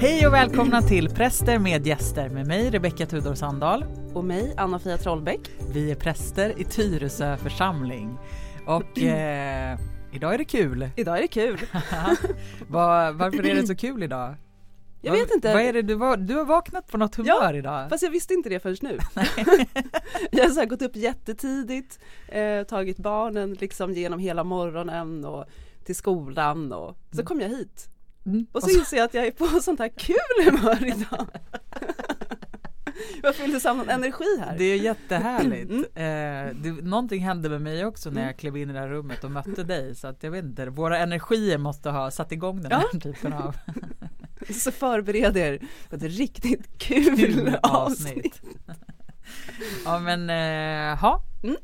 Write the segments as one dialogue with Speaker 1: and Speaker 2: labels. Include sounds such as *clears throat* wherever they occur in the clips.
Speaker 1: Hej och välkomna till Präster med gäster med mig Rebecka Tudor Sandahl.
Speaker 2: Och mig Anna-Fia Trollbäck.
Speaker 1: Vi är präster i Tyresö församling och *clears throat* eh, idag är det kul.
Speaker 2: Idag är det kul. *laughs*
Speaker 1: Var, varför är det så kul idag? *clears throat*
Speaker 2: Jag vet inte.
Speaker 1: Vad är det du, var, du har vaknat på något humör ja, idag?
Speaker 2: fast jag visste inte det förrän nu. *laughs* *laughs* jag har så gått upp jättetidigt, eh, tagit barnen liksom genom hela morgonen och till skolan och så mm. kom jag hit. Mm. Och så inser jag att jag är på *laughs* sånt här kul humör idag. *laughs* Jag fyllde samman energi här.
Speaker 1: Det är jättehärligt. Mm. Eh, det, någonting hände med mig också när jag klev in i det här rummet och mötte dig så att jag vet inte, våra energier måste ha satt igång den här ja. typen av *laughs*
Speaker 2: Så förbered er för ett riktigt kul, kul avsnitt.
Speaker 1: ja men, eh, ha. Mm.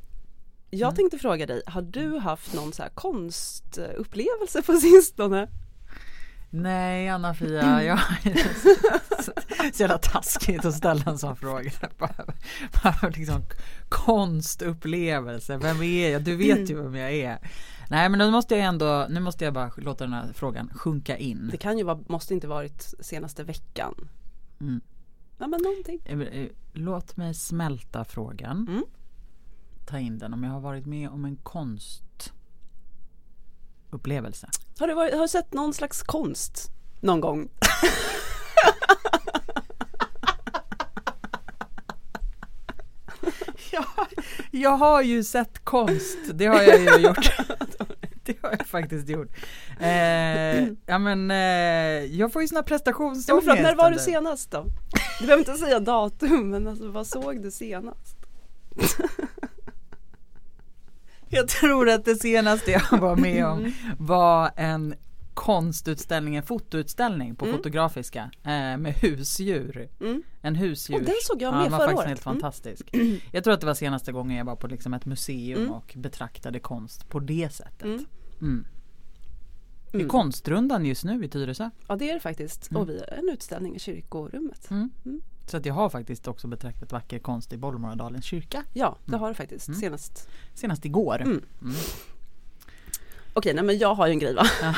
Speaker 2: Jag mm. tänkte fråga dig, har du haft någon så här konstupplevelse på sistone?
Speaker 1: Nej Anna-Fia, *clears throat* jag *laughs* så, jävla taskigt att ställa en sån fråga. *laughs* Bara, bara liksom, konstupplevelse, vem är jag? Du vet ju vem jag är. Nej men nu måste jag ändå, nu måste jag bara låta den här frågan sjunka in.
Speaker 2: Det kan ju vara, måste inte varit senaste veckan. Mm. Ja men någonting. Eh,
Speaker 1: eh, låt mig smälta frågan. Mm. Ta in den om jag har varit med om en konstupplevelse.
Speaker 2: Har du, varit, har du sett någon slags konst någon gång?
Speaker 1: jag, jag har ju sett konst, det har jag ju gjort. *laughs* det har jag faktiskt gjort. Eh, ja men eh, jag får ju såna prestationsångest.
Speaker 2: Ja, när var du senast då? Du behöver inte säga datum men alltså vad såg du senast?
Speaker 1: Jag tror att det senaste jag var med om var en konstutställning, en fotoutställning på mm. Fotografiska eh, med husdjur. Mm. En husdjur.
Speaker 2: Och den såg jag med ja,
Speaker 1: den var faktiskt
Speaker 2: året.
Speaker 1: helt fantastisk. Mm. *clears throat* Jag tror att det var senaste gången jag var på liksom ett museum mm. och betraktade konst på det sättet. Mm. Mm. Det är konstrundan just nu i Tyresö.
Speaker 2: Ja det är det faktiskt. Och vi har en utställning i kyrkorummet.
Speaker 1: Så att jag har faktiskt också betraktat vacker konst i Bollmoradalens kyrka.
Speaker 2: Ja det har du faktiskt. Senast.
Speaker 1: Senast igår.
Speaker 2: Okej, nej men jag har ju en grej va? Ja.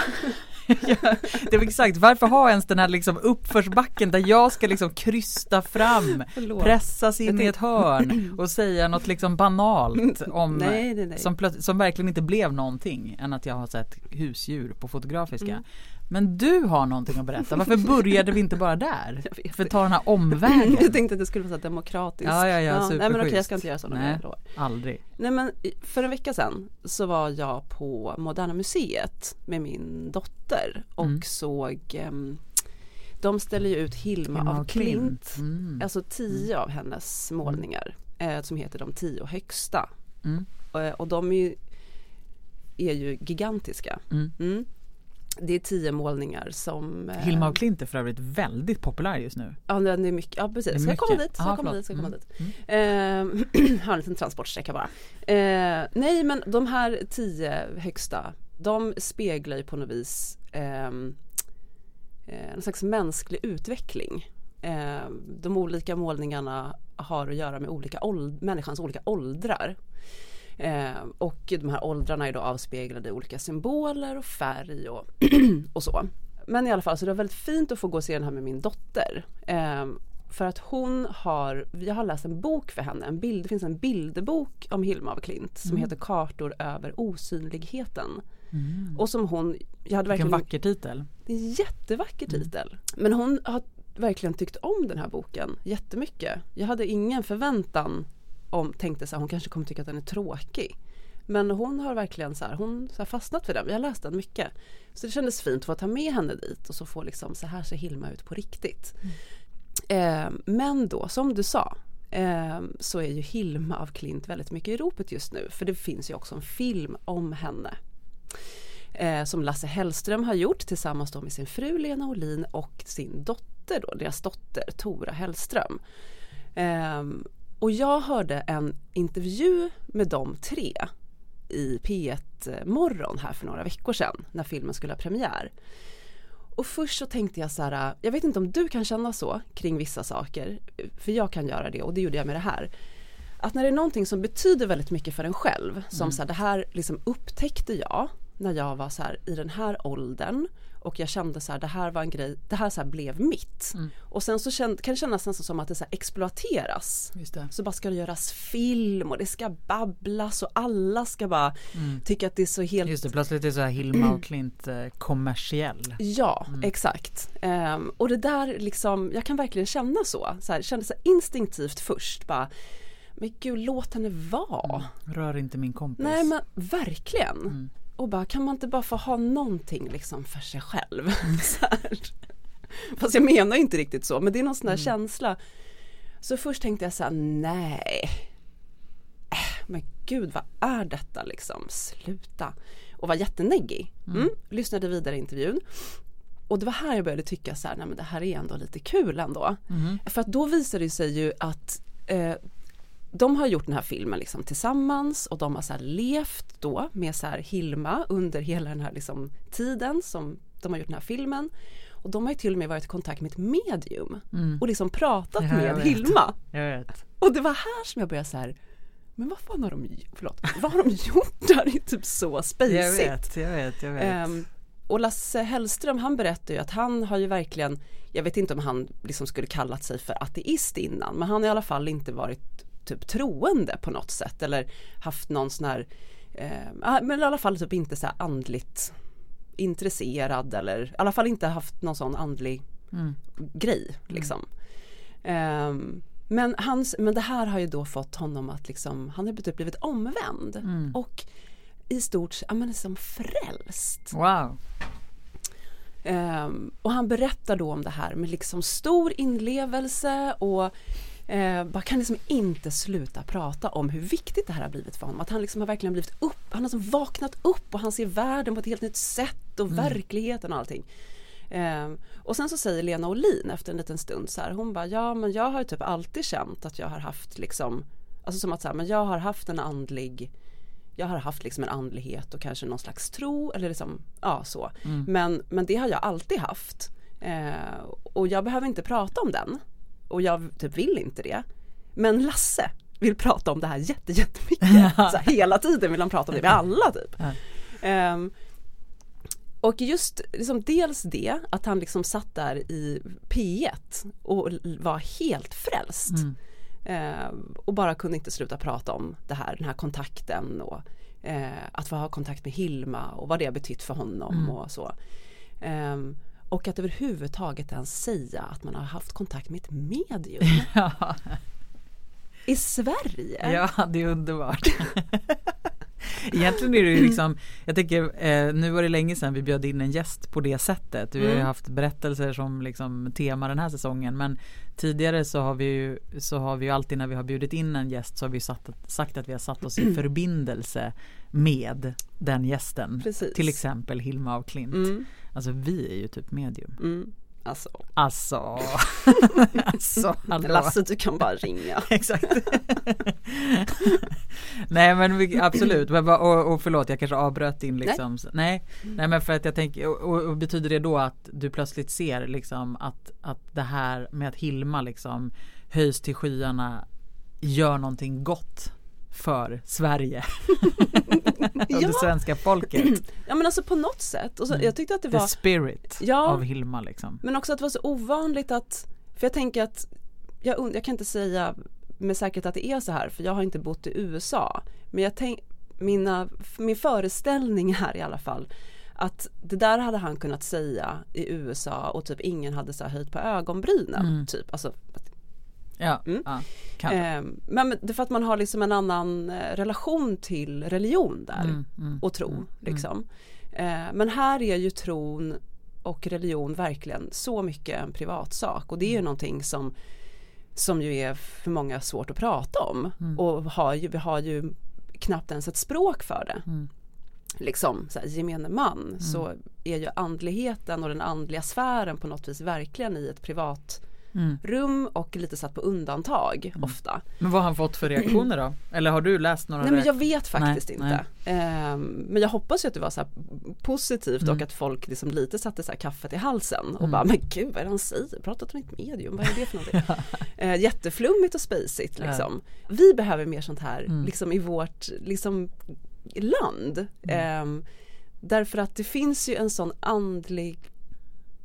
Speaker 2: *laughs*
Speaker 1: ja, det var exakt, varför ha ens den här liksom uppförsbacken där jag ska liksom krysta fram, Förlåt. pressas in i ett hörn *clears throat* och säga något liksom banalt om, nej, nej, nej. Som, som verkligen inte blev någonting än att jag har sett husdjur på Fotografiska. Mm. Men du har någonting att berätta. Varför började vi inte bara där? *laughs* För att ta den här omvägen. *laughs*
Speaker 2: jag tänkte att det skulle vara så demokratiskt.
Speaker 1: Ja, ja, ja, ja
Speaker 2: Nej men okej, jag ska inte göra sådana
Speaker 1: Nej, aldrig.
Speaker 2: Nej men för en vecka sedan så var jag på Moderna Museet med min dotter och mm. såg um, de ställer ju ut Hilma, Hilma av Klint, Klint. Mm. alltså tio mm. av hennes målningar eh, som heter De tio högsta. Mm. Eh, och de är ju, är ju gigantiska. Mm. Det är tio målningar som
Speaker 1: eh, Hilma af Klint är för övrigt väldigt populär just nu.
Speaker 2: Ja den är mycket, ja precis. Ska jag komma dit? Ska Aha, komma dit? Ska komma mm. dit? Mm. Eh, *clears throat* har en liten transportsträcka bara. Eh, nej men de här tio högsta de speglar ju på något vis ehm, eh, en slags mänsklig utveckling. Eh, de olika målningarna har att göra med olika människans olika åldrar. Eh, och de här åldrarna är då avspeglade i olika symboler och färg och, *clears throat* och så. Men i alla fall så det var väldigt fint att få gå och se den här med min dotter. Eh, för att hon har, jag har läst en bok för henne, en bild, det finns en bilderbok om Hilma af Klint som mm. heter Kartor över osynligheten. Mm. Och som hon,
Speaker 1: jag hade verkligen Vilken vacker titel.
Speaker 2: Det är en jättevacker mm. titel. Mm. Men hon har verkligen tyckt om den här boken jättemycket. Jag hade ingen förväntan om, tänkte så här, hon kanske kommer tycka att den är tråkig. Men hon har verkligen så här, hon så fastnat för den. Vi har läst den mycket. Så det kändes fint att få ta med henne dit och så få liksom så här ser Hilma ut på riktigt. Mm. Eh, men då som du sa eh, så är ju Hilma av Klint väldigt mycket i ropet just nu. För det finns ju också en film om henne. Eh, som Lasse Hellström har gjort tillsammans med sin fru Lena Olin och sin dotter då, deras dotter Tora Hellström. Um, och jag hörde en intervju med de tre i P1 Morgon här för några veckor sedan när filmen skulle ha premiär. Och först så tänkte jag så här, jag vet inte om du kan känna så kring vissa saker, för jag kan göra det och det gjorde jag med det här. Att när det är någonting som betyder väldigt mycket för en själv, som mm. så här, det här liksom upptäckte jag när jag var så här i den här åldern och jag kände så här, det här var en grej, det här så blev mitt. Mm. Och sen så känd, kan det kännas nästan som att det så exploateras. Så bara ska det göras film och det ska babblas och alla ska bara mm. tycka att det är så helt
Speaker 1: Just det, plötsligt är det så här Hilma och *clears throat* Klint eh, kommersiell.
Speaker 2: Ja, mm. exakt. Um, och det där liksom, jag kan verkligen känna så, så här, kände så instinktivt först bara men gud låt henne vara.
Speaker 1: Mm. Rör inte min kompis.
Speaker 2: Nej men verkligen. Och bara kan man inte bara få ha någonting liksom för sig själv. *laughs* Mm. Fast jag menar inte riktigt så men det är någon sån där mm. känsla. Så först tänkte jag så här, nej. Äh, men gud vad är detta liksom, sluta. Och var jätteneggig. Mm. mm. Lyssnade vidare i intervjun. Och det var här jag började tycka så här, nej men det här är ändå lite kul ändå. Mm. För att då visade det sig ju att eh, de har gjort den här filmen liksom tillsammans och de har så levt då med så Hilma under hela den här liksom tiden som de har gjort den här filmen. Och de har ju till och med varit i kontakt med ett medium mm. och liksom pratat ja, med Hilma. Och det var här som jag började så här, men vad fan har de, förlåt, vad har de *laughs* gjort där i typ så spacigt?
Speaker 1: Jag vet, jag vet, jag vet. Um,
Speaker 2: och Lasse Hellström han berättar ju att han har ju verkligen, jag vet inte om han liksom skulle kallat sig för ateist innan, men han har i alla fall inte varit typ troende på något sätt eller haft någon sån här, eh, men i alla fall typ inte så här andligt intresserad eller i alla fall inte haft någon sån andlig mm. grej liksom. Mm. Um, men, hans, men det här har ju då fått honom att liksom, han har typ blivit omvänd mm. och i stort sett, ja men som frälst.
Speaker 1: Wow.
Speaker 2: Um, och han berättar då om det här med liksom stor inlevelse och eh, bara kan liksom inte sluta prata om hur viktigt det här har blivit för honom. Att han liksom har verkligen blivit upp, han har liksom vaknat upp och han ser världen på ett helt nytt sätt och mm. verkligheten och allting. Eh, och sen så säger Lena Olin efter en liten stund så här, hon bara ja men jag har typ alltid känt att jag har haft liksom, alltså som att så här, men jag har haft en andlig jag har haft liksom en andlighet och kanske någon slags tro eller liksom, ja så. Mm. Men, men det har jag alltid haft. Eh, och jag behöver inte prata om den och jag typ vill inte det. Men Lasse vill prata om det här jätte, jättemycket. *laughs* så här, hela tiden vill han prata om det med alla typ. Um, och just liksom dels det att han liksom satt där i P1 och var helt frälst. Mm. Uh, och bara kunde inte sluta prata om det här, den här kontakten och uh, att få ha kontakt med Hilma och vad det har betytt för honom mm. och så. Um, och att överhuvudtaget ens säga att man har haft kontakt med ett medium. *laughs* Ja. I Sverige.
Speaker 1: Ja, det är underbart. *laughs* Egentligen är det ju liksom, jag tänker eh, nu var det länge sedan vi bjöd in en gäst på det sättet. Vi har ju mm. haft berättelser som liksom tema den här säsongen men tidigare så har vi ju, så har vi ju alltid när vi har bjudit in en gäst så har vi satt, sagt att vi har satt oss i förbindelse med den gästen. Precis. Till exempel Hilma av Klint. Mm. Alltså vi är ju typ medium.
Speaker 2: Mm. Alltså.
Speaker 1: Alltså. *laughs*
Speaker 2: alltså Lasse du kan bara ringa. *laughs*
Speaker 1: Exakt. nej men absolut, och, och förlåt jag kanske avbröt din liksom. Nej. Nej, nej men för att jag tänker, och, och, betyder det då att du plötsligt ser liksom att, att det här med att Hilma liksom höjs till skyarna gör någonting gott för Sverige *laughs* och ja. det svenska folket. *clears throat*
Speaker 2: Ja men alltså på något sätt. Och så, mm. jag tyckte att det
Speaker 1: var
Speaker 2: The
Speaker 1: spirit ja, av Hilma liksom.
Speaker 2: Men också att det var så ovanligt att, för jag tänker att jag, jag kan inte säga med säkerhet att det är så här för jag har inte bott i USA. Men jag tänk, mina, min föreställning här i alla fall att det där hade han kunnat säga i USA och typ ingen hade så höjt på ögonbrynen. Mm. Typ. Alltså,
Speaker 1: Ja, mm.
Speaker 2: ja eh, men det är för att man har liksom en annan eh, relation till religion där mm, mm, och tro. Mm, mm. liksom. Eh, men här är ju tron och religion verkligen så mycket en privatsak och det är ju mm. någonting som som ju är för många svårt att prata om och har ju, vi har ju knappt ens ett språk för det. Liksom så här, gemene man så är ju andligheten och den andliga sfären på något vis verkligen i ett privat mm. rum och lite satt på undantag mm. ofta.
Speaker 1: Men vad har han fått för reaktioner då? Eller har du läst några?
Speaker 2: Nej men jag vet faktiskt nej, inte. Nej. Um, men jag hoppas ju att det var så positivt mm. och att folk liksom lite satte så kaffet i halsen och mm. bara men gud vad är det han säger? Pratat om ett medium, vad är det för någonting? *laughs* ja. uh, jätteflummigt och spacigt liksom. Ja. Vi behöver mer sånt här mm. liksom i vårt liksom land. Um, Därför att det finns ju en sån andlig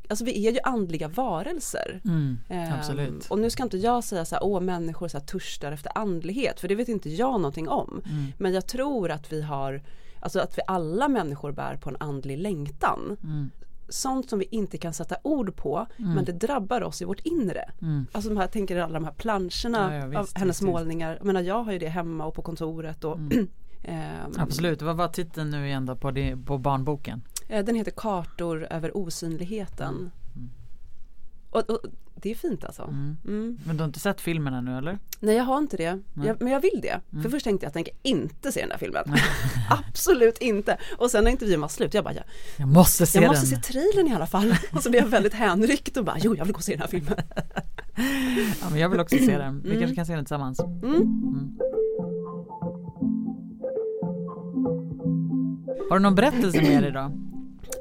Speaker 2: Alltså vi är ju andliga varelser.
Speaker 1: Mm, absolut. Um,
Speaker 2: och nu ska inte jag säga så här, åh människor så här, törstar efter andlighet, för det vet inte jag någonting om. Mm. Men jag tror att vi har, alltså att vi alla människor bär på en andlig längtan. Mm. Sånt som vi inte kan sätta ord på mm. men det drabbar oss i vårt inre. Mm. Alltså de här, tänker alla de här planscherna ja, ja, visst, av hennes visst, målningar. Jag menar jag har ju det hemma och på kontoret och.
Speaker 1: Um, *clears throat* Absolut, vad var titeln nu igen då på, det, på barnboken?
Speaker 2: Eh, den heter Kartor över osynligheten. Mm. mm. Och, och, det är fint alltså. Mm.
Speaker 1: Mm. Men du har inte sett filmen ännu eller?
Speaker 2: Nej jag har inte det. Jag, men jag vill det. För mm. först tänkte jag att jag tänker inte se den här filmen. *laughs* Absolut inte. Och sen när intervjun var slut, jag bara jag,
Speaker 1: jag måste se
Speaker 2: jag den. måste se trailern i alla fall. *laughs* och så blev jag väldigt hänryckt och bara jo jag vill gå och se den här filmen. *laughs*
Speaker 1: ja men jag vill också se den. Vi mm. kanske kan se den tillsammans. Har du någon berättelse med dig idag?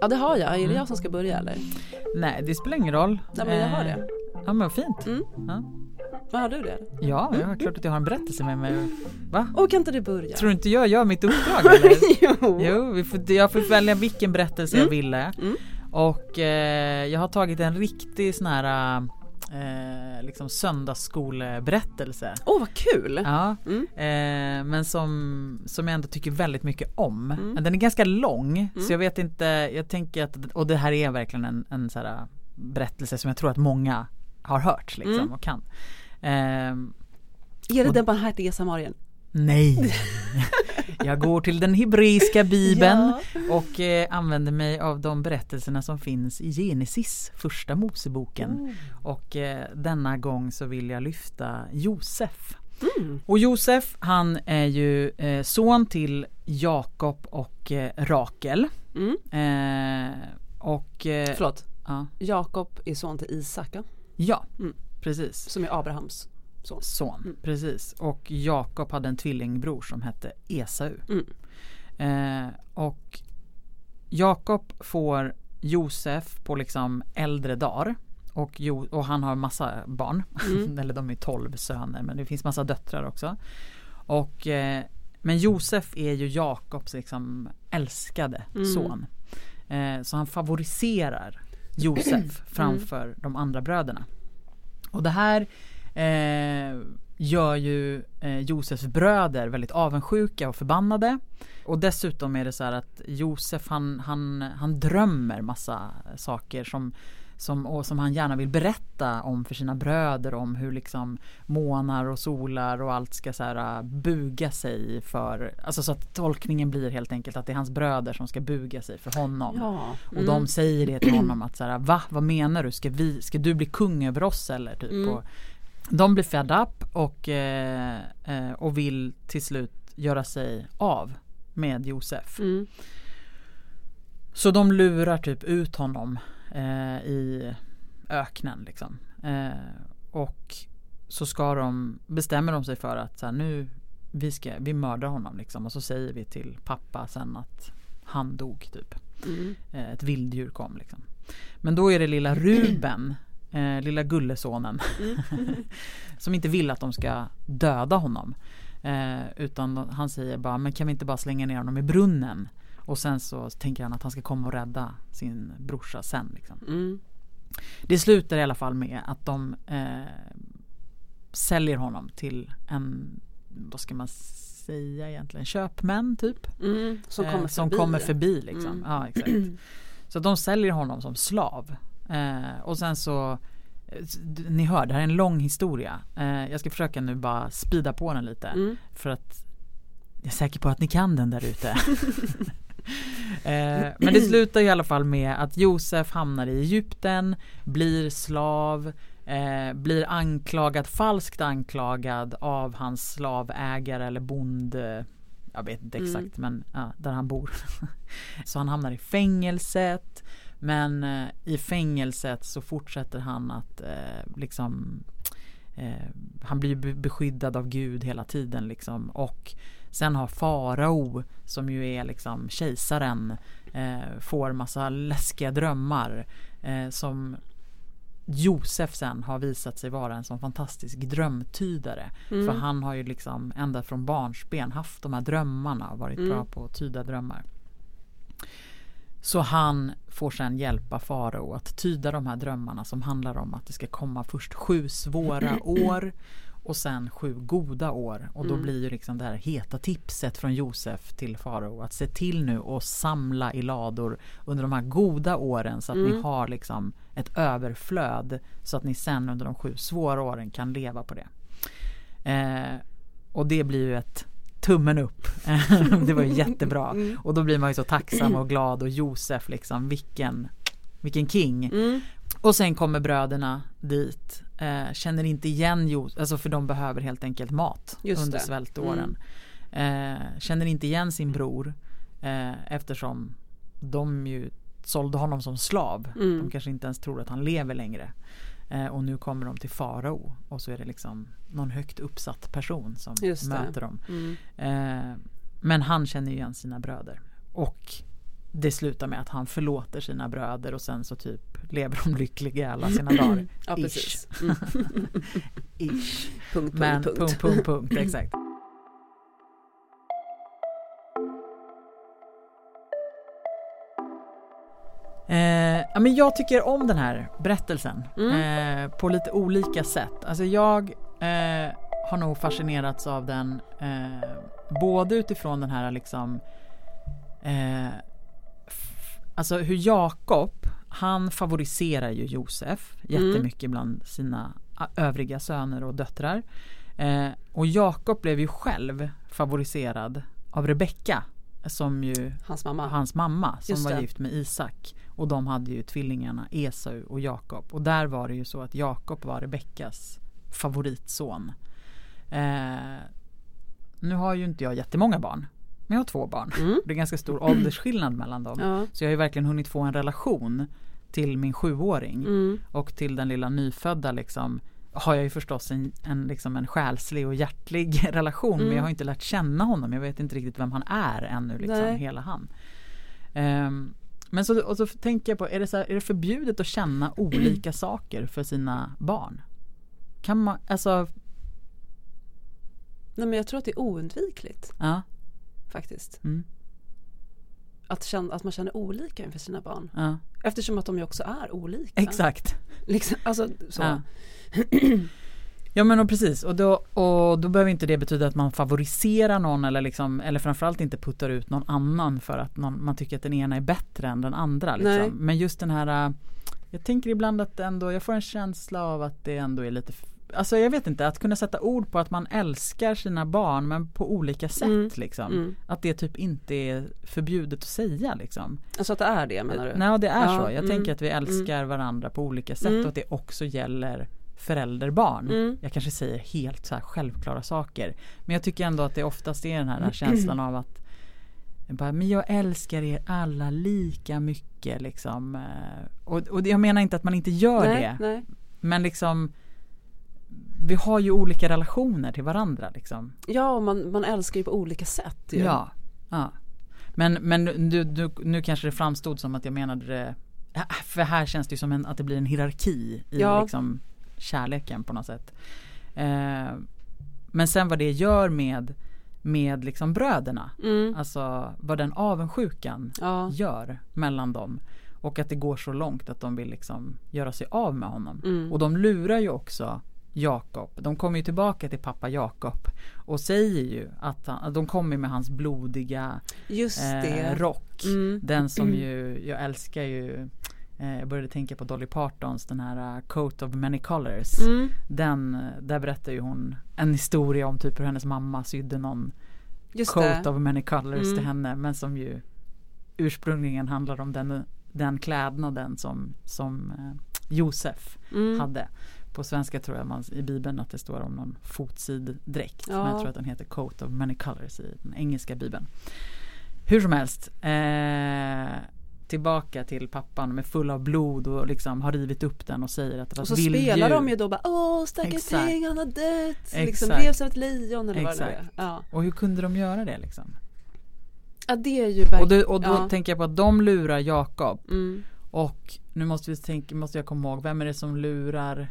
Speaker 2: Ja det har jag, är det jag som ska börja eller?
Speaker 1: Nej det spelar ingen roll.
Speaker 2: Nej men jag har det.
Speaker 1: Eh, ja men fint. Mm. Ja.
Speaker 2: Vad har du det?
Speaker 1: Ja, jag har klart att jag har en berättelse med mig. Va?
Speaker 2: Och kan inte du börja?
Speaker 1: Tror du inte jag gör mitt uppdrag *laughs* eller? jo. jo vi får, jag får välja vilken berättelse mm. jag ville. Mm. Och eh, jag har tagit en riktig sån här eh, liksom söndagsskoleberättelse.
Speaker 2: Åh oh, vad kul!
Speaker 1: Ja, mm. eh, men som, som jag ändå tycker väldigt mycket om. Mm. Den är ganska lång mm. så jag vet inte, jag tänker att, och det här är verkligen en, en så här berättelse som jag tror att många har hört liksom mm. och kan. Eh,
Speaker 2: är det och, den barmhärtige samarien?
Speaker 1: Nej, *laughs* *laughs* jag går till den hebreiska bibeln ja. och eh, använder mig av de berättelserna som finns i Genesis, första Moseboken. Mm. Och eh, denna gång så vill jag lyfta Josef. Mm. Och Josef han är ju eh, son till Jakob och eh, Rakel. Mm. Eh, och,
Speaker 2: eh, Förlåt, ja. Jakob är son till Isak
Speaker 1: Ja, mm. precis.
Speaker 2: Som är Abrahams
Speaker 1: son. son mm. Precis. Och Jakob hade en tvillingbror som hette Esau. Mm. Eh, och Jakob får Josef på liksom äldre dagar. Och, jo, och han har massa barn. Mm. *laughs* Eller de är tolv söner men det finns massa döttrar också. Och, eh, men Josef är ju Jakobs liksom älskade mm. son. Eh, så han favoriserar Josef mm. framför de andra bröderna. Och det här eh, gör ju eh, Josefs bröder väldigt avundsjuka och förbannade. Och dessutom är det så här att Josef han, han, han drömmer massa saker som som, och som han gärna vill berätta om för sina bröder om hur liksom månar och solar och allt ska så här, uh, buga sig för, alltså så att tolkningen blir helt enkelt att det är hans bröder som ska buga sig för honom. Ja. Mm. Och de säger det till honom att så här, va, vad menar du, ska, vi, ska du bli kung över oss eller? Typ. Mm. Och, de blir fed up och, eh, eh, och vill till slut göra sig av med Josef. Mm. Så de lurar typ ut honom eh, i öknen liksom. Eh, och så ska de, bestämmer de sig för att så här, nu vi, ska, vi mördar honom liksom och så säger vi till pappa sen att han dog typ. Mm. Eh, ett vilddjur kom liksom. Men då är det lilla Ruben eh, lilla gullesonen. Mm. *laughs* som inte vill att de ska döda honom. Eh, utan han säger bara, men kan vi inte bara slänga ner honom i brunnen? Och sen så tänker han att han ska komma och rädda sin brorsa sen. Liksom. Mm. Det slutar i alla fall med att de eh, säljer honom till en, vad ska man säga egentligen, köpmän typ. Mm, som kommer eh, som förbi. Kommer förbi liksom. Mm. Ja, exakt. Så de säljer honom som slav Eh, och sen så ni hör, det här är en lång historia. Eh, jag ska försöka nu bara spida på den lite. Mm. För att jag är säker på att ni kan den där ute. *laughs* eh, men det slutar i alla fall med att Josef hamnar i Egypten, blir slav, eh, blir anklagad, falskt anklagad av hans slavägare eller bonde. Jag vet inte mm. exakt mm. men ja, där han bor. *laughs* Så han hamnar i fängelset. Men eh, i fängelset så fortsätter han att eh, liksom eh, Han blir beskyddad av Gud hela tiden liksom och Sen har farao som ju är liksom kejsaren eh, Får massa läskiga drömmar eh, som Josef sen har visat sig vara en sån fantastisk drömtydare. Mm. För han har ju liksom ända från barnsben haft de här drömmarna och varit mm. bra på att tyda drömmar. Så han får sen hjälpa farao att tyda de här drömmarna som handlar om att det ska komma först sju svåra *clears throat* år och sen sju goda år. Och då mm. blir ju liksom det här heta tipset från Josef till farao att se till nu och samla i lador under de här goda åren så att mm. ni har liksom ett överflöd så att ni sen under de sju svåra åren kan leva på det. Eh, och det blir ju ett tummen upp. *laughs* det var *laughs* jättebra. Mm. Och då blir man ju så tacksam och glad och Josef liksom vilken, vilken king. Mm. Och sen kommer bröderna dit, eh, känner inte igen Josef, alltså för de behöver helt enkelt mat Just under det. svältåren. Mm. Eh, känner inte igen sin bror eh, eftersom de ju sålde honom som slav. Mm. De kanske inte ens tror att han lever längre. Eh, och nu kommer de till farao och så är det liksom någon högt uppsatt person som möter dem. Mm. Eh, men han känner igen sina bröder. Och det slutar med att han förlåter sina bröder och sen så typ lever de lyckliga alla sina *clears throat* dagar.
Speaker 2: ja, precis. Mm. *laughs*
Speaker 1: Ish. Punkt, Men punkt, punkt, punkt, punkt, exakt. Ja, men jag tycker om den här berättelsen mm. eh, på lite olika sätt. Alltså jag eh, har nog fascinerats av den eh, både utifrån den här liksom eh, Alltså hur Jakob, han favoriserar ju Josef jättemycket mm. bland sina övriga söner och döttrar. Eh, och Jakob blev ju själv favoriserad av Rebecka som ju
Speaker 2: hans mamma,
Speaker 1: hans mamma som var gift med Isak. Och de hade ju tvillingarna Esau och Jakob. Och där var det ju så att Jakob var Rebeckas favoritson. Eh, nu har ju inte jag jättemånga barn. Men jag har två barn. Mm. Det är ganska stor åldersskillnad mellan dem. Ja. Så jag har ju verkligen hunnit få en relation till min sjuåring. Mm. Och till den lilla nyfödda liksom har jag ju förstås en, en, liksom en själslig och hjärtlig *laughs* relation mm. men jag har inte lärt känna honom. Jag vet inte riktigt vem han är ännu, liksom, hela han. Um, men så, och så tänker jag på, är det, så här, är det förbjudet att känna olika *clears throat* saker för sina barn? Kan man, alltså
Speaker 2: Nej men jag tror att det är oundvikligt.
Speaker 1: Ja.
Speaker 2: Faktiskt. Mm. Att, känna, att man känner olika inför sina barn. Ja. Eftersom att de ju också är olika.
Speaker 1: Exakt.
Speaker 2: Liksom, alltså, så. Ja. *clears throat*
Speaker 1: Ja men och precis och då, och då behöver inte det betyda att man favoriserar någon eller liksom eller framförallt inte puttar ut någon annan för att någon, man tycker att den ena är bättre än den andra. Liksom. Men just den här äh, Jag tänker ibland att ändå, jag får en känsla av att det ändå är lite Alltså jag vet inte, att kunna sätta ord på att man älskar sina barn men på olika sätt mm. liksom. Mm. Att det typ inte är förbjudet att säga liksom.
Speaker 2: Alltså att det är det menar du?
Speaker 1: Nej det är ja. så. Jag mm. tänker att vi älskar mm. varandra på olika sätt mm. och att det också gäller förälderbarn. Mm. Jag kanske säger helt så självklara saker. Men jag tycker ändå att det oftast är den här *clears throat* känslan av att bara, men jag älskar er alla lika mycket liksom. Eh, och, och jag menar inte att man inte gör nej, det. Nej. Men liksom vi har ju olika relationer till varandra liksom.
Speaker 2: Ja, och man, man älskar ju på olika sätt. Ju.
Speaker 1: Ja, ja. Men, men du, du, nu kanske det framstod som att jag menade det för här känns det ju som en, att det blir en hierarki i ja. liksom, kärleken på något sätt. Eh, men sen vad det gör med med liksom bröderna. Mm. Alltså vad den avundsjukan ja. gör mellan dem. Och att det går så långt att de vill liksom göra sig av med honom. Mm. Och de lurar ju också Jakob. De kommer ju tillbaka till pappa Jakob och säger ju att, han, att de kommer med hans blodiga eh, rock. Mm. Den som *clears throat* ju, jag älskar ju jag började tänka på Dolly Partons den här uh, Coat of Many Colors. Mm. Den, eh, där berättar ju hon en historia om typ hur hennes mamma sydde någon Just Coat det. of Many Colors mm. till henne men som ju ursprungligen handlar om den, den klädnaden som, som Josef mm. hade. På svenska tror jag man, i bibeln att det står om någon fotsiddräkt. Ja. Men jag tror att den heter Coat of Many Colors i den engelska bibeln. Hur som helst. Eh, tillbaka till pappan med full av blod och liksom har rivit upp den och säger att det var
Speaker 2: Och så
Speaker 1: spelar
Speaker 2: de ju då bara Åh stackars Teng han har dött liksom revs av ett lejon eller Exakt. vad det är. Ja.
Speaker 1: Och hur kunde de göra det liksom?
Speaker 2: Ja det är ju verkligen
Speaker 1: Och, det, och då ja. tänker jag på att de lurar Jakob mm. Och nu måste vi tänka, måste jag komma ihåg, vem är det som lurar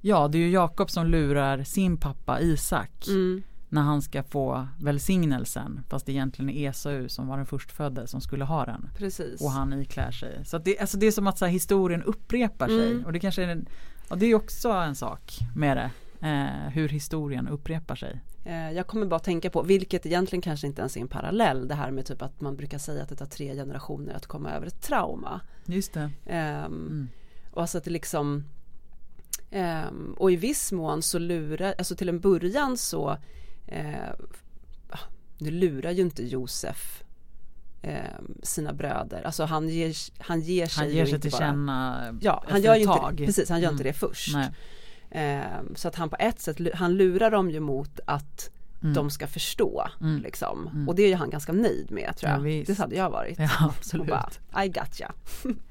Speaker 1: Ja det är ju Jakob som lurar sin pappa Isak mm. När han ska få välsignelsen fast det egentligen är Esau som var den förstfödde som skulle ha den.
Speaker 2: Precis.
Speaker 1: Och han iklär sig. Så det, alltså det är som att så här, historien upprepar sig mm. och det kanske är en, och det är också en sak med det. Eh, hur historien upprepar sig.
Speaker 2: Eh, jag kommer bara tänka på, vilket egentligen kanske inte ens är en parallell, det här med typ att man brukar säga att det tar tre generationer att komma över ett trauma.
Speaker 1: Just det.
Speaker 2: Eh, mm. Och alltså att det liksom Um, och i viss mån så lurar, alltså till en början så uh, nu lurar ju inte Josef uh, sina bröder, alltså han ger, han ger sig
Speaker 1: Han ger sig till bara, känna
Speaker 2: Ja, han gör inte, precis, han gör mm. inte det först. Uh, så att han på ett sätt, han lurar dem ju mot att mm. de ska förstå. Mm. Liksom. Mm. Och det är ju han ganska nöjd med tror jag. Ja, det hade jag varit.
Speaker 1: Ja, absolut.
Speaker 2: Bara, I gotcha. *laughs*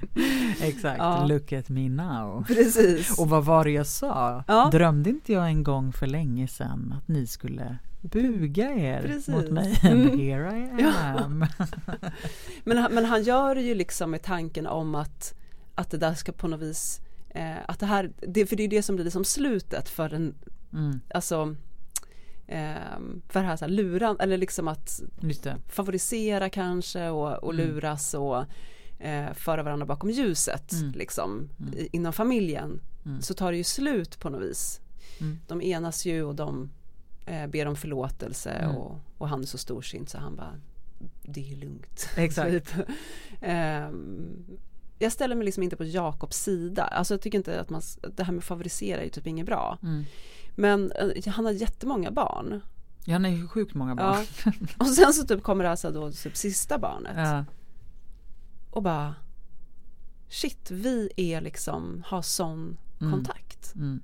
Speaker 2: *laughs*
Speaker 1: Exakt, ja. look at me now.
Speaker 2: Precis.
Speaker 1: Och vad var det jag sa? Ja. Drömde inte jag en gång för länge sedan att ni skulle buga er Precis. mot mig? Mm. Here I am.
Speaker 2: Ja. *laughs* men, men han gör det ju liksom med tanken om att, att det där ska på något vis eh, att det här, det, för det är det som blir liksom slutet för den, mm. alltså eh, för det här, så här luran, eller liksom att favorisera kanske och, och mm. luras och eh, föra varandra bakom ljuset mm. liksom mm. inom familjen mm. så tar det ju slut på något vis. Mm. De enas ju och de eh, ber om förlåtelse mm. och, och, han är så storsint så han bara det är lugnt.
Speaker 1: Exakt. *laughs* typ.
Speaker 2: eh, jag ställer mig liksom inte på Jakobs sida. Alltså jag tycker inte att man, det här med favorisera är typ inget bra. Mm. Men eh, han har jättemånga barn.
Speaker 1: Ja, han har ju sjukt många barn.
Speaker 2: Ja. *laughs* Och sen så typ kommer det alltså då typ sista barnet. Ja och bara shit, vi är liksom, har sån mm. kontakt. Mm.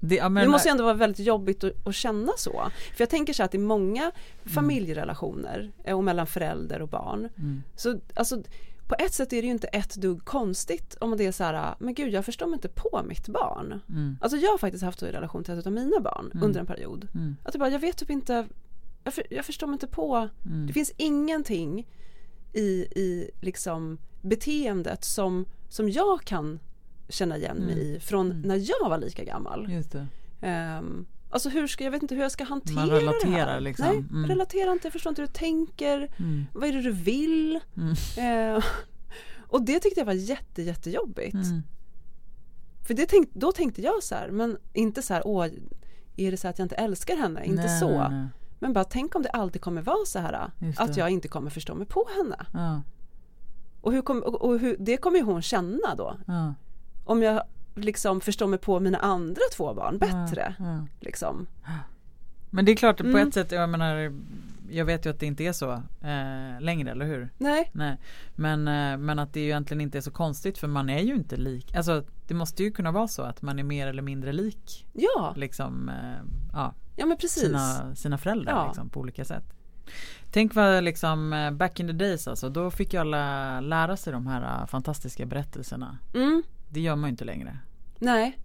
Speaker 2: Det, det, måste ju ändå vara väldigt jobbigt att, att, känna så. För jag tänker så att i många mm. familjerelationer eh, och mellan förälder och barn mm. så alltså på ett sätt är det ju inte ett dugg konstigt om det är så här, men gud jag förstår mig inte på mitt barn. Mm. Alltså jag har faktiskt haft i relation till ett av mina barn mm. under en period. Mm. Att jag, bara, jag vet typ inte, jag, för, jag förstår mig inte på, mm. det finns ingenting i, i liksom beteendet som, som jag kan känna igen mig mm. i från mm. när jag var lika gammal.
Speaker 1: Just.
Speaker 2: Um, alltså hur ska, jag vet inte hur jag ska hantera Man
Speaker 1: relaterar
Speaker 2: det här.
Speaker 1: liksom.
Speaker 2: Nej, mm. relaterar inte, jag förstår inte hur du tänker. Mm. Vad är det du vill? Uh, *laughs* och det tyckte jag var jätte, jättejobbigt. Mm. För det tänk, då tänkte jag så här, men inte så här, åh, är det så att jag inte älskar henne? Inte nej, så. Nej, nej. Men bara tänk om det alltid kommer vara så här att jag inte kommer förstå mig på henne. Ja. Och, hur kom, och, hur, det kommer ju hon känna då. Ja. Om jag liksom förstår mig på mina andra två barn bättre. Ja, liksom.
Speaker 1: Men det är klart på mm. ett sätt, jag menar jag vet ju att det inte är så eh, längre, eller hur?
Speaker 2: Nej.
Speaker 1: Nej. Men, eh, men att det egentligen inte är så konstigt för man är ju inte lik. Alltså det måste ju kunna vara så att man är mer eller mindre lik.
Speaker 2: Ja.
Speaker 1: Liksom, eh, ja.
Speaker 2: Ja men precis.
Speaker 1: Sina, sina föräldrar ja. liksom, på olika sätt. Tänk vad liksom eh, back in the days alltså, då fick ju alla lära sig de här eh, fantastiska berättelserna. Mm. Det gör man ju inte längre.
Speaker 2: Nej.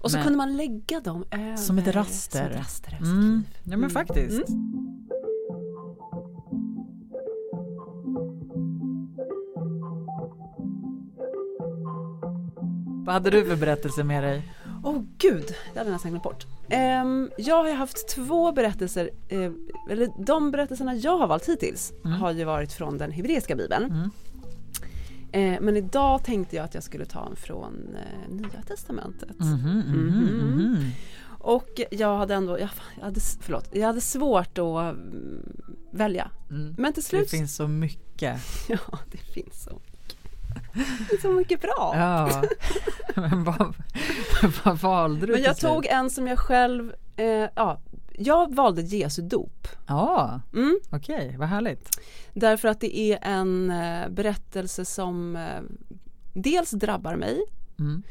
Speaker 2: Och så men, kunde man lägga dem över
Speaker 1: Som ett raster. Som ett
Speaker 2: raster
Speaker 1: mm. Ja men mm. faktiskt. Mm. Vad hade du för berättelse med dig?
Speaker 2: Åh oh, gud, det hade jag nästan glömt bort. Um, jag har haft två berättelser, uh, eller de berättelserna jag har valt hittills mm. har ju varit från den hebreiska bibeln. Mm. Uh, men idag tänkte jag att jag skulle ta en från uh, Nya Testamentet. Mm -hmm, -hmm. Och jag hade ändå, jag, jag, hade, förlåt, jag hade svårt att mm, välja. Mm. Men till slut.
Speaker 1: Det finns så mycket. *laughs*
Speaker 2: ja, det finns så det är så mycket bra.
Speaker 1: Ja, *laughs* men vad, *laughs* vad valde du?
Speaker 2: Men jag tog en som jag själv, eh, ja, jag valde Jesu dop.
Speaker 1: Ja, mm. okej, okay, vad härligt.
Speaker 2: Därför att det är en eh, berättelse som eh, dels drabbar mig, mm.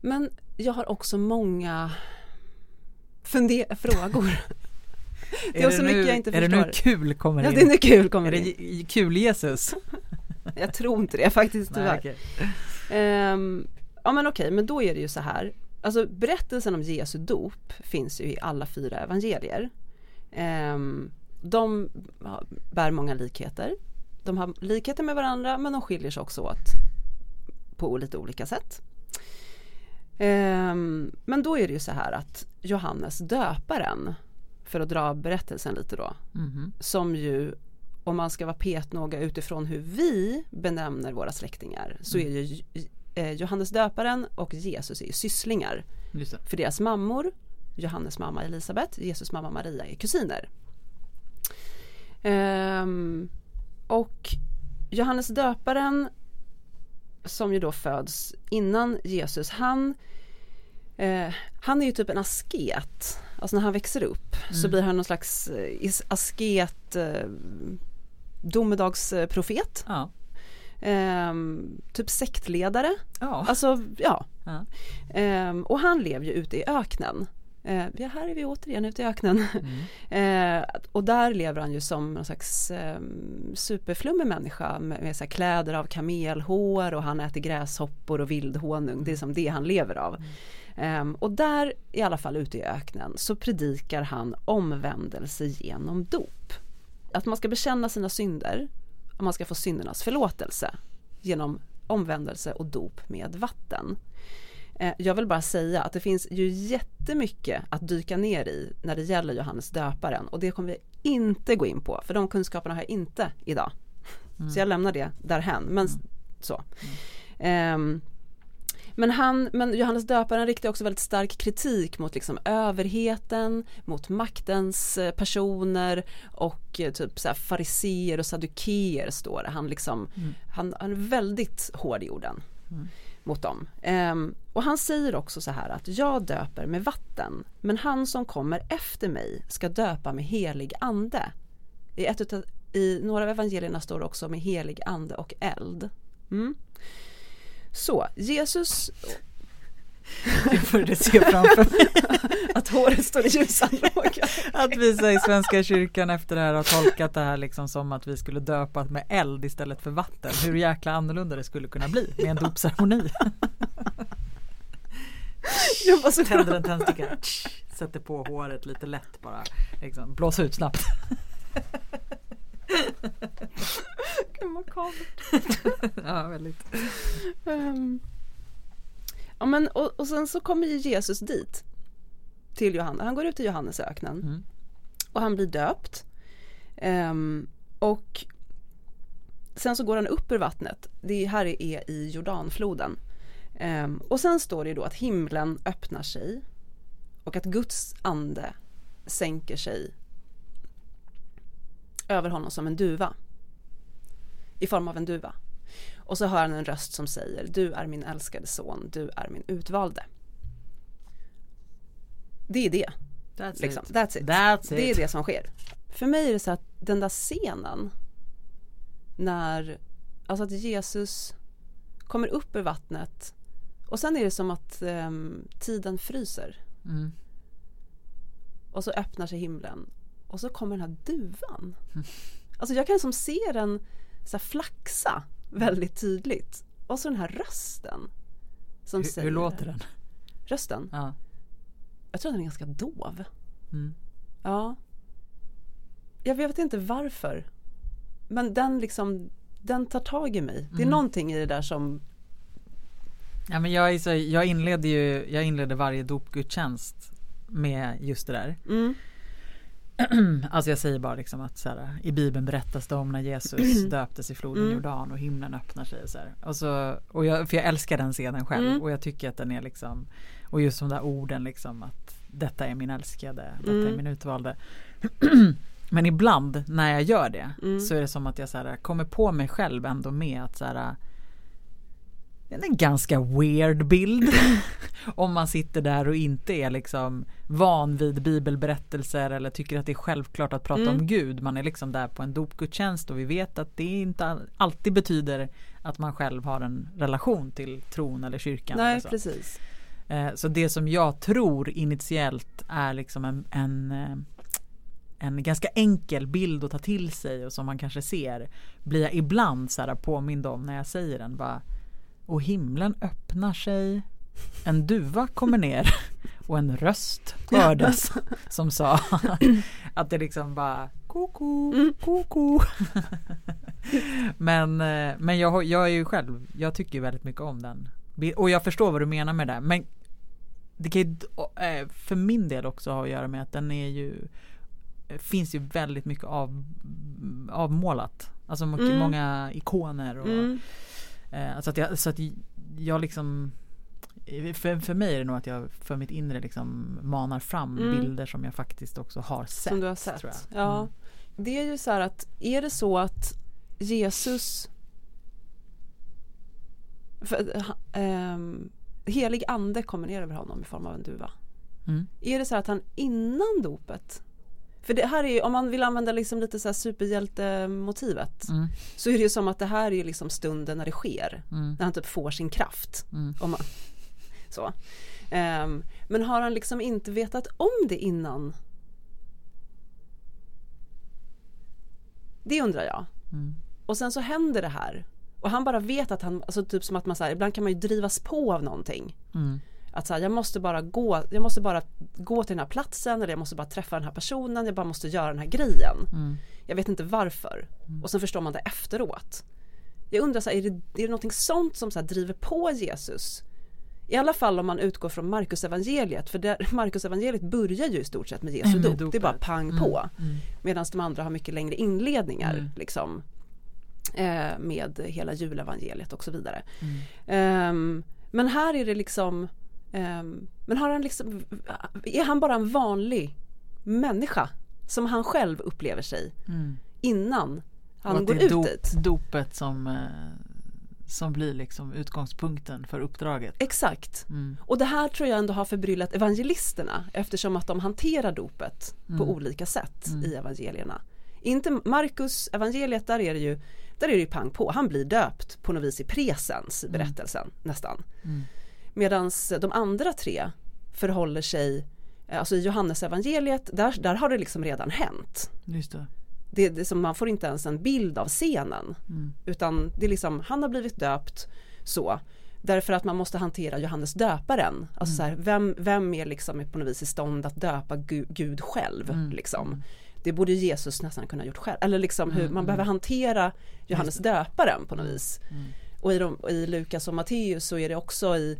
Speaker 2: men jag har också många frågor. *laughs*
Speaker 1: Det är, är så nu, mycket jag inte är förstår. Är det nu kul kommer
Speaker 2: in? Ja, det är nu kul kommer
Speaker 1: in. Är det kul Jesus? *laughs*
Speaker 2: jag tror inte det faktiskt tyvärr. Nej, okay. um, ja men okej, men då är det ju så här. Alltså berättelsen om Jesu dop finns ju i alla fyra evangelier. Um, de bär många likheter. De har likheter med varandra men de skiljer sig också åt på lite olika sätt. Um, men då är det ju så här att Johannes döparen för att dra berättelsen lite då. Mm. Som ju om man ska vara petnoga utifrån hur vi benämner våra släktingar så är ju eh, Johannes döparen och Jesus är ju sysslingar. För deras mammor, Johannes mamma Elisabet, Jesus mamma Maria är kusiner. Um, och Johannes döparen som ju då föds innan Jesus, han, eh, han är ju typ en asket. Alltså när han växer upp mm. så blir han någon slags eh, asket, eh, domedagsprofet. Ja. Eh, typ sektledare. Ja. Alltså ja. ja. Eh, och han lever ju ute i öknen. Eh, ja, här är vi återigen ute i öknen. Mm. *laughs* eh, och där lever han ju som någon slags eh, superflummig människa med, med så kläder av kamelhår och han äter gräshoppor och vildhonung. Det är som det han lever av. Mm. och där i alla fall ute i öknen så predikar han omvändelse genom dop. Att man ska bekänna sina synder man ska få syndernas förlåtelse genom omvändelse och dop med vatten. Eh, jag vill bara säga att det finns ju jättemycket att dyka ner i när det gäller Johannes döparen och det kommer vi inte gå in på för de kunskaperna har jag inte idag. Mm. Så jag lämnar det därhän. Men mm. så. Um, men, han, men Johannes döparen riktar också väldigt stark kritik mot liksom överheten, mot maktens eh, personer och eh, typ så fariseer och sadukeer står det. Han, liksom, mm. han, han är väldigt hård i orden. Mm mot dem. Um, och han säger också så här att jag döper med vatten men han som kommer efter mig ska döpa med helig ande. I, ett utav, i några av evangelierna står det också med helig ande och eld. Mm. Så Jesus
Speaker 1: jag började se framför mig *laughs*
Speaker 2: att håret står i ljusan.
Speaker 1: Att vi i Svenska kyrkan efter det här har tolkat det här liksom som att vi skulle döpa med eld istället för vatten. Hur jäkla annorlunda det skulle kunna bli med en dopceremoni. Tänder en tändsticka, sätter på håret lite lätt bara. Liksom, blåsa ut snabbt.
Speaker 2: Makabert. *laughs*
Speaker 1: ja, väldigt.
Speaker 2: Um. Ja, men, och, och sen så kommer ju Jesus dit till Johannes. Han går ut till Johannesöknen mm. och han blir döpt. Um, och sen så går han upp ur vattnet. Det här är i Jordanfloden. Um, och sen står det då att himlen öppnar sig och att Guds ande sänker sig över honom som en duva. I form av en duva. Och så hör han en röst som säger Du är min älskade son, du är min utvalde. Det är det.
Speaker 1: That's,
Speaker 2: liksom.
Speaker 1: it.
Speaker 2: That's, it.
Speaker 1: That's
Speaker 2: Det är det som sker. För mig är det så att den där scenen när, alltså att Jesus kommer upp ur vattnet och sen är det som att um, tiden fryser. Mm. Och så öppnar sig himlen och så kommer den här duvan. Mm. Alltså jag kan som se den så flaxa väldigt tydligt. Och så den här rösten. Som
Speaker 1: hur,
Speaker 2: säger,
Speaker 1: hur låter den?
Speaker 2: Rösten?
Speaker 1: Ja.
Speaker 2: Jag tror att den är ganska dov. Mm. Ja. Jag vet inte varför. Men den liksom, den tar tag i mig. Det är mm. någonting i det där som
Speaker 1: Ja men jag, är så, jag inleder ju, jag inleder varje dopgudstjänst med just det där. Mm. *clears throat* alltså jag säger bara liksom att så här, i Bibeln berättas det om när Jesus döptes i floden mm. Jordan och himlen öppnar sig och så. Och så, och jag, för jag älskar den scenen själv mm. och jag tycker att den är liksom och just de där orden liksom att detta är min älskade, detta mm. är min utvalde. *clears throat* Men ibland när jag gör det mm. så är det som att jag så här, kommer på mig själv ändå med att så här, det är en ganska weird bild. *laughs* Om man sitter där och inte är liksom van vid bibelberättelser eller tycker att det är självklart att prata mm. om Gud. Man är liksom där på en dopgudstjänst och vi vet att det inte alltid betyder att man själv har en relation till tron eller kyrkan.
Speaker 2: Nej,
Speaker 1: eller
Speaker 2: så. precis.
Speaker 1: Eh, så det som jag tror initiellt är liksom en, en eh, en ganska enkel bild att ta till sig och som man kanske ser blir jag ibland så här påmind om när jag säger den. Bara, och himlen öppnar sig. En duva kommer ner och en röst hördes som sa *laughs* att det liksom bara koko, mm. koko. men eh, men jag, jag är ju själv, jag tycker väldigt mycket om den. Och jag förstår vad du menar med det. Men det kan ju eh, för min del också ha att göra med att den är ju finns ju väldigt mycket av, avmålat. Alltså mycket, mm. många ikoner och mm. Eh, så att jag, så att jag liksom för, för mig är det nog att jag för mitt inre liksom manar fram mm. bilder som jag faktiskt också har sett.
Speaker 2: Som du har sett. Ja. Mm. Det är ju så här att är det så att Jesus för, ähm, helig ande kommer ner över honom i form av en duva. Mm. Är det så att han innan dopet för det här är om man vill använda liksom lite så här superhjältemotivet mm. så är det ju som att det här är liksom stunden när det sker. Mm. När han typ får sin kraft. Mm. Om man, *laughs* så. Um, men har han liksom inte vetat om det innan? Det undrar jag. Mm. Och sen så händer det här. Och han bara vet att han, alltså typ som att man säger, ibland kan man ju drivas på av någonting. Mm. Att så här, jag måste bara gå, jag måste bara gå till den här platsen eller jag måste bara träffa den här personen, jag bara måste göra den här grejen. Mm. Jag vet inte varför. Mm. Och sen förstår man det efteråt. Jag undrar, så här, är, det, är det någonting sånt som så här, driver på Jesus? I alla fall om man utgår från Markus evangeliet för där, *laughs* Markus evangeliet börjar ju i stort sett med Jesu dop. Mm, det är bara pang mm, på. Mm. Medan de andra har mycket längre inledningar mm. liksom, eh, med hela julevangeliet och så vidare. Um, men här är det liksom Men har han liksom Är han bara en vanlig människa som han själv upplever sig mm. innan han går ut dop, dit?
Speaker 1: Dopet som eh som blir liksom utgångspunkten för uppdraget.
Speaker 2: Exakt. Mm. Och det här tror jag ändå har förbryllat evangelisterna eftersom att de hanterar dopet mm. på olika sätt mm. i evangelierna. Inte Markus evangeliet, där är det ju där är det ju pang på, han blir döpt på något vis i presens, mm. berättelsen nästan. Mm. Medan de andra tre förhåller sig, alltså i Johannes evangeliet där, där har det liksom redan hänt.
Speaker 1: Just det
Speaker 2: det, det som man får inte ens en bild av scenen. Mm. Utan det är liksom, han har blivit döpt så. Därför att man måste hantera Johannes döparen. Alltså mm. så här, vem, vem är liksom på något vis i stånd att döpa Gud, Gud själv? Mm. Liksom. Mm. Det borde Jesus nästan kunna gjort själv. Eller liksom hur mm, man behöver mm. hantera Johannes döparen på något vis. Och i, de, i Lukas och Matteus så är det också i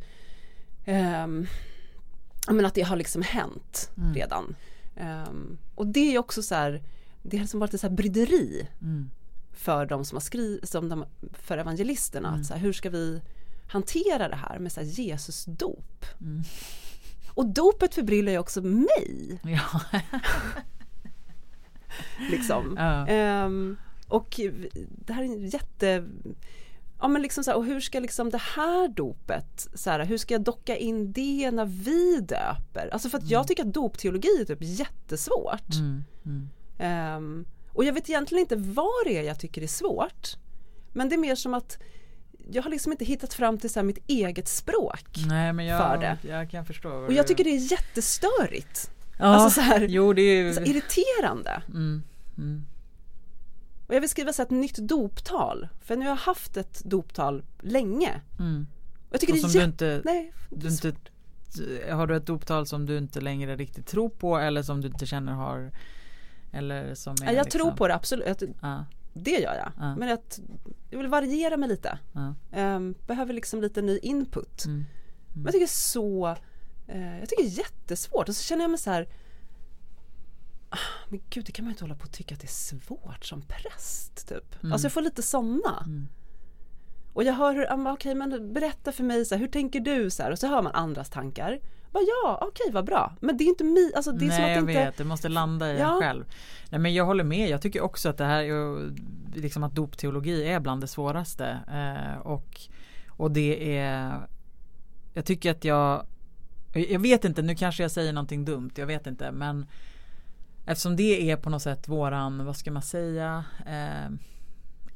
Speaker 2: um, men att det har liksom hänt redan. Um, och det är också så här det har liksom varit ett så här bryderi mm. för de som har skrivit, som de, för evangelisterna. Mm. Att så här, hur ska vi hantera det här med så här Jesus dop? Mm. Och dopet förbryllar ju också mig. Ja. liksom. Ja. Um, och det här är en jätte Ja men liksom så här, och hur ska liksom det här dopet, så här, hur ska jag docka in det när vi döper? Alltså för att jag mm. tycker att dopteologi är typ jättesvårt. Mm. Mm. Um, och jag vet egentligen inte vad det är jag tycker är svårt. Men det är mer som att jag har liksom inte hittat fram till så mitt eget språk
Speaker 1: Nej, jag, för det. Jag kan förstå.
Speaker 2: Och jag tycker det är jättestörigt.
Speaker 1: Ja, alltså så här, jo, det är
Speaker 2: så irriterande. Mm, mm. Och jag vill skriva så ett nytt doptal. För nu har jag haft ett doptal länge. Mm.
Speaker 1: Jag tycker och det är. Du inte, Nej. Du inte, har du ett doptal som du inte längre riktigt tror på eller som du inte känner har eller som är
Speaker 2: jag liksom... tror på det absolut. Ja. Det gör jag. Ja. Men att jag vill variera mig lite. Um, behöver liksom lite ny input. Mm. Mm. Men jag tycker så uh, Jag tycker det är jättesvårt och så känner jag mig så här ah, men gud det kan man ju inte hålla på och tycka att det är svårt som präst typ. Mm. Alltså jag får lite sådana. Mm. Och jag hör hur, okej okay, men berätta för mig så här, hur tänker du så här? Och så hör man andras tankar. Bara, ja, okej okay, vad bra. Men det är inte mi, alltså det är
Speaker 1: Nej
Speaker 2: som att
Speaker 1: jag
Speaker 2: inte...
Speaker 1: vet, det måste landa i ja. en själv. Nej men jag håller med, jag tycker också att det här är liksom att dopteologi är bland det svåraste. Eh, och, och det är Jag tycker att jag Jag vet inte, nu kanske jag säger någonting dumt, jag vet inte men Eftersom det är på något sätt våran, vad ska man säga eh,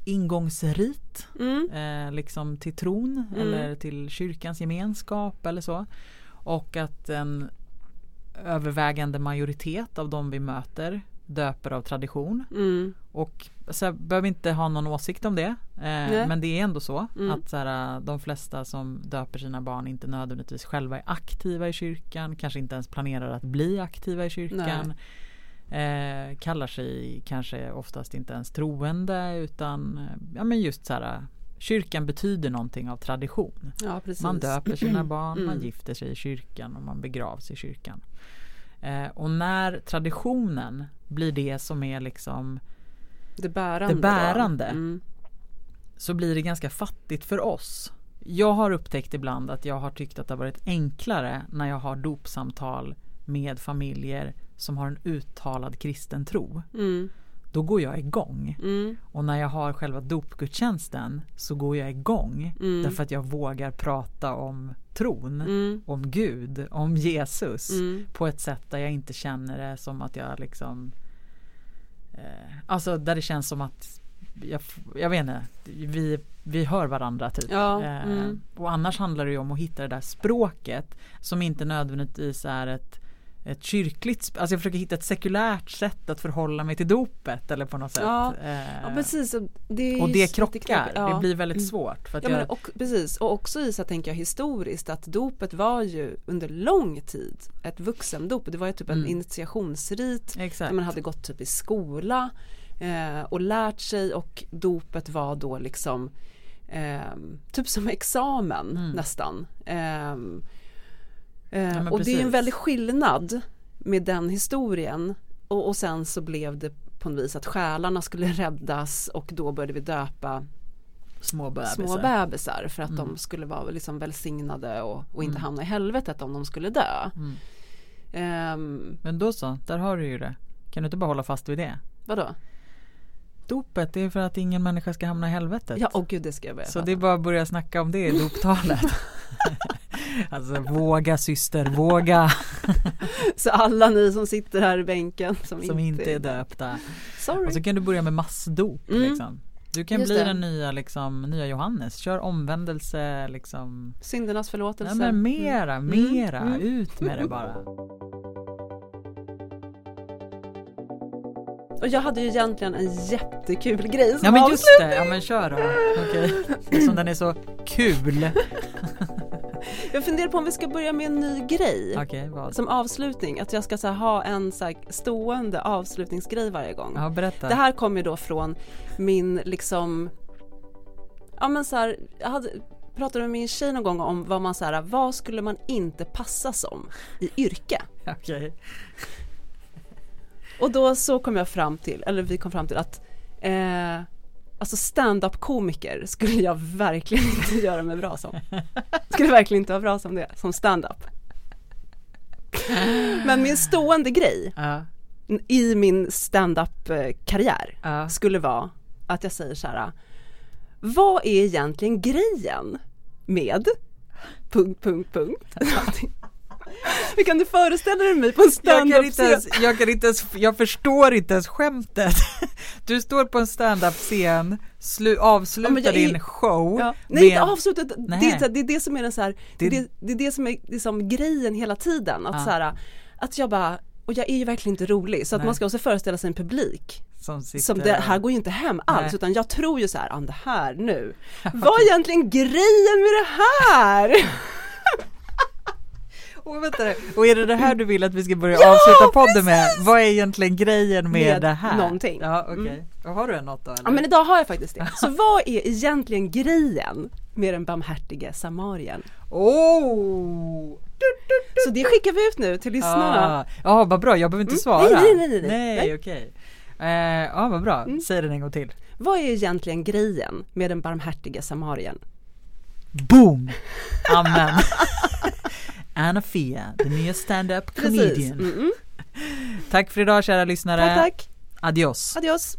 Speaker 1: ingångsrit mm. eh, liksom till tron mm. eller till kyrkans gemenskap eller så. Och att en övervägande majoritet av de vi möter döper av tradition. Mm. Och så här, behöver inte ha någon åsikt om det. Eh, men det är ändå så mm. att så här, de flesta som döper sina barn inte nödvändigtvis själva är aktiva i kyrkan. Kanske inte ens planerar att bli aktiva i kyrkan. Eh, kallar sig kanske oftast inte ens troende utan eh, ja, men just så här Kyrkan betyder någonting av tradition.
Speaker 2: Ja,
Speaker 1: man döper sina *clears throat* barn, mm. man gifter sig i kyrkan och man begravs i kyrkan. Eh, och när traditionen blir det som är liksom
Speaker 2: det bärande,
Speaker 1: det bärande mm. så blir det ganska fattigt för oss. Jag har upptäckt ibland att jag har tyckt att det har varit enklare när jag har dopsamtal med familjer som har en uttalad kristen tro. Mm. Då går jag igång. Mm. Och när jag har själva dopgudstjänsten så går jag igång. Mm. Därför att jag vågar prata om tron, mm. om Gud, om Jesus mm. på ett sätt där jag inte känner det som att jag liksom eh, Alltså där det känns som att jag, jag vet inte, vi, vi hör varandra typ. Ja, eh, mm. och annars handlar det ju om att hitta det där språket som inte nödvändigtvis är ett ett kyrkligt, alltså jag försöker hitta ett sekulärt sätt att förhålla mig till dopet eller på något sätt.
Speaker 2: Ja, eh, ja precis.
Speaker 1: Det och det krockar, ja. det blir väldigt mm. svårt.
Speaker 2: För att ja, jag... och, precis, och också i så tänker jag historiskt att dopet var ju under lång tid ett vuxendop. Det var ju typ en mm. initiationsrit Exakt. där man hade gått typ i skola eh, och lärt sig och dopet var då liksom eh, typ som examen mm. nästan. Eh, ja, och precis. det är en väldig skillnad med den historien och, och sen så blev det på något vis att själarna skulle *laughs* räddas och då började vi döpa
Speaker 1: små bebisar,
Speaker 2: små bebisar för att mm. de skulle vara liksom välsignade och, och inte mm. hamna i helvetet om de skulle dö. Mm.
Speaker 1: Um, Men då så, där har du ju det. Kan du inte bara hålla fast vid det?
Speaker 2: Vadå?
Speaker 1: Dopet, det är för att ingen människa ska hamna i helvetet.
Speaker 2: Ja, åh gud det ska jag börja
Speaker 1: Så det är bara att börja snacka om det i doptalet. *laughs* *laughs* Alltså våga syster, våga. *laughs*
Speaker 2: så alla ni som sitter här i bänken
Speaker 1: som, som inte, inte är döpta. Sorry. Och så kan du börja med massdop. Mm. Liksom. Du kan Just bli det. den nya, liksom, nya Johannes. Kör omvändelse. Liksom.
Speaker 2: Syndernas förlåtelse.
Speaker 1: Ja, men mera, mm. mera. Mm. Ut med det bara.
Speaker 2: Och jag hade ju egentligen en jättekul grej som
Speaker 1: Ja men just det, ja men kör då. Okej. Okay. Som den är så kul.
Speaker 2: Jag funderar på om vi ska börja med en ny grej.
Speaker 1: Okay,
Speaker 2: som avslutning. Att jag ska så här, ha en så här, stående avslutningsgrej varje gång.
Speaker 1: Ja, berätta.
Speaker 2: Det här kommer då från min liksom Ja men så här, jag hade, pratade med min tjej någon gång om vad man så här, vad skulle man inte passa som i yrke?
Speaker 1: Okay.
Speaker 2: Och då så kom jag fram till, eller vi kom fram till att eh, Alltså stand-up komiker skulle jag verkligen inte göra mig bra som. Skulle verkligen inte vara bra som det, som stand-up. Men min stående grej uh. i min stand-up karriär uh. skulle vara att jag säger så här. Vad är egentligen grejen med punkt, punkt, punkt. *laughs* Hur kan du föreställa dig mig på en standup-scen?
Speaker 1: Jag, jag kan inte ens, jag förstår inte ens skämtet. *laughs* Du står på en standup-scen, avslutar ja, din show. Ja.
Speaker 2: Nej, inte avslutat, det, är, det är det som är den så här, det, det, det är det som är liksom grejen hela tiden. Att, ja. så här, att jag bara, och jag är ju verkligen inte rolig så att man ska också föreställa sig en publik som, sitter... som det här går ju inte hem alls Nej. utan jag tror ju så här, det här nu, *laughs* vad är egentligen grejen med det här?
Speaker 1: Och, vänta, och är det det här du vill att vi ska börja ja, avsluta podden med? Vad är egentligen grejen med, med det här?
Speaker 2: Någonting.
Speaker 1: Ja. Okay. Mm. Har du en något då? Eller?
Speaker 2: Ja men idag har jag faktiskt det. Så *laughs* vad är egentligen grejen med den barmhärtige samarien?
Speaker 1: Oh!
Speaker 2: Så det skickar vi ut nu till lyssnarna.
Speaker 1: Ja, ah, ah, vad bra, jag behöver inte svara.
Speaker 2: Mm. Nej, nej, nej.
Speaker 1: Nej, nej, nej. okej. Okay. Eh, ja, ah, vad bra. Mm. Säg den en gång till.
Speaker 2: Vad är egentligen grejen med den barmhärtige samarien?
Speaker 1: Boom! Amen. *laughs* Anna Fia, den nya stand-up *laughs* comedian. Mm -mm. Tack för idag kära lyssnare.
Speaker 2: Tack, tack.
Speaker 1: Adios.
Speaker 2: Adios.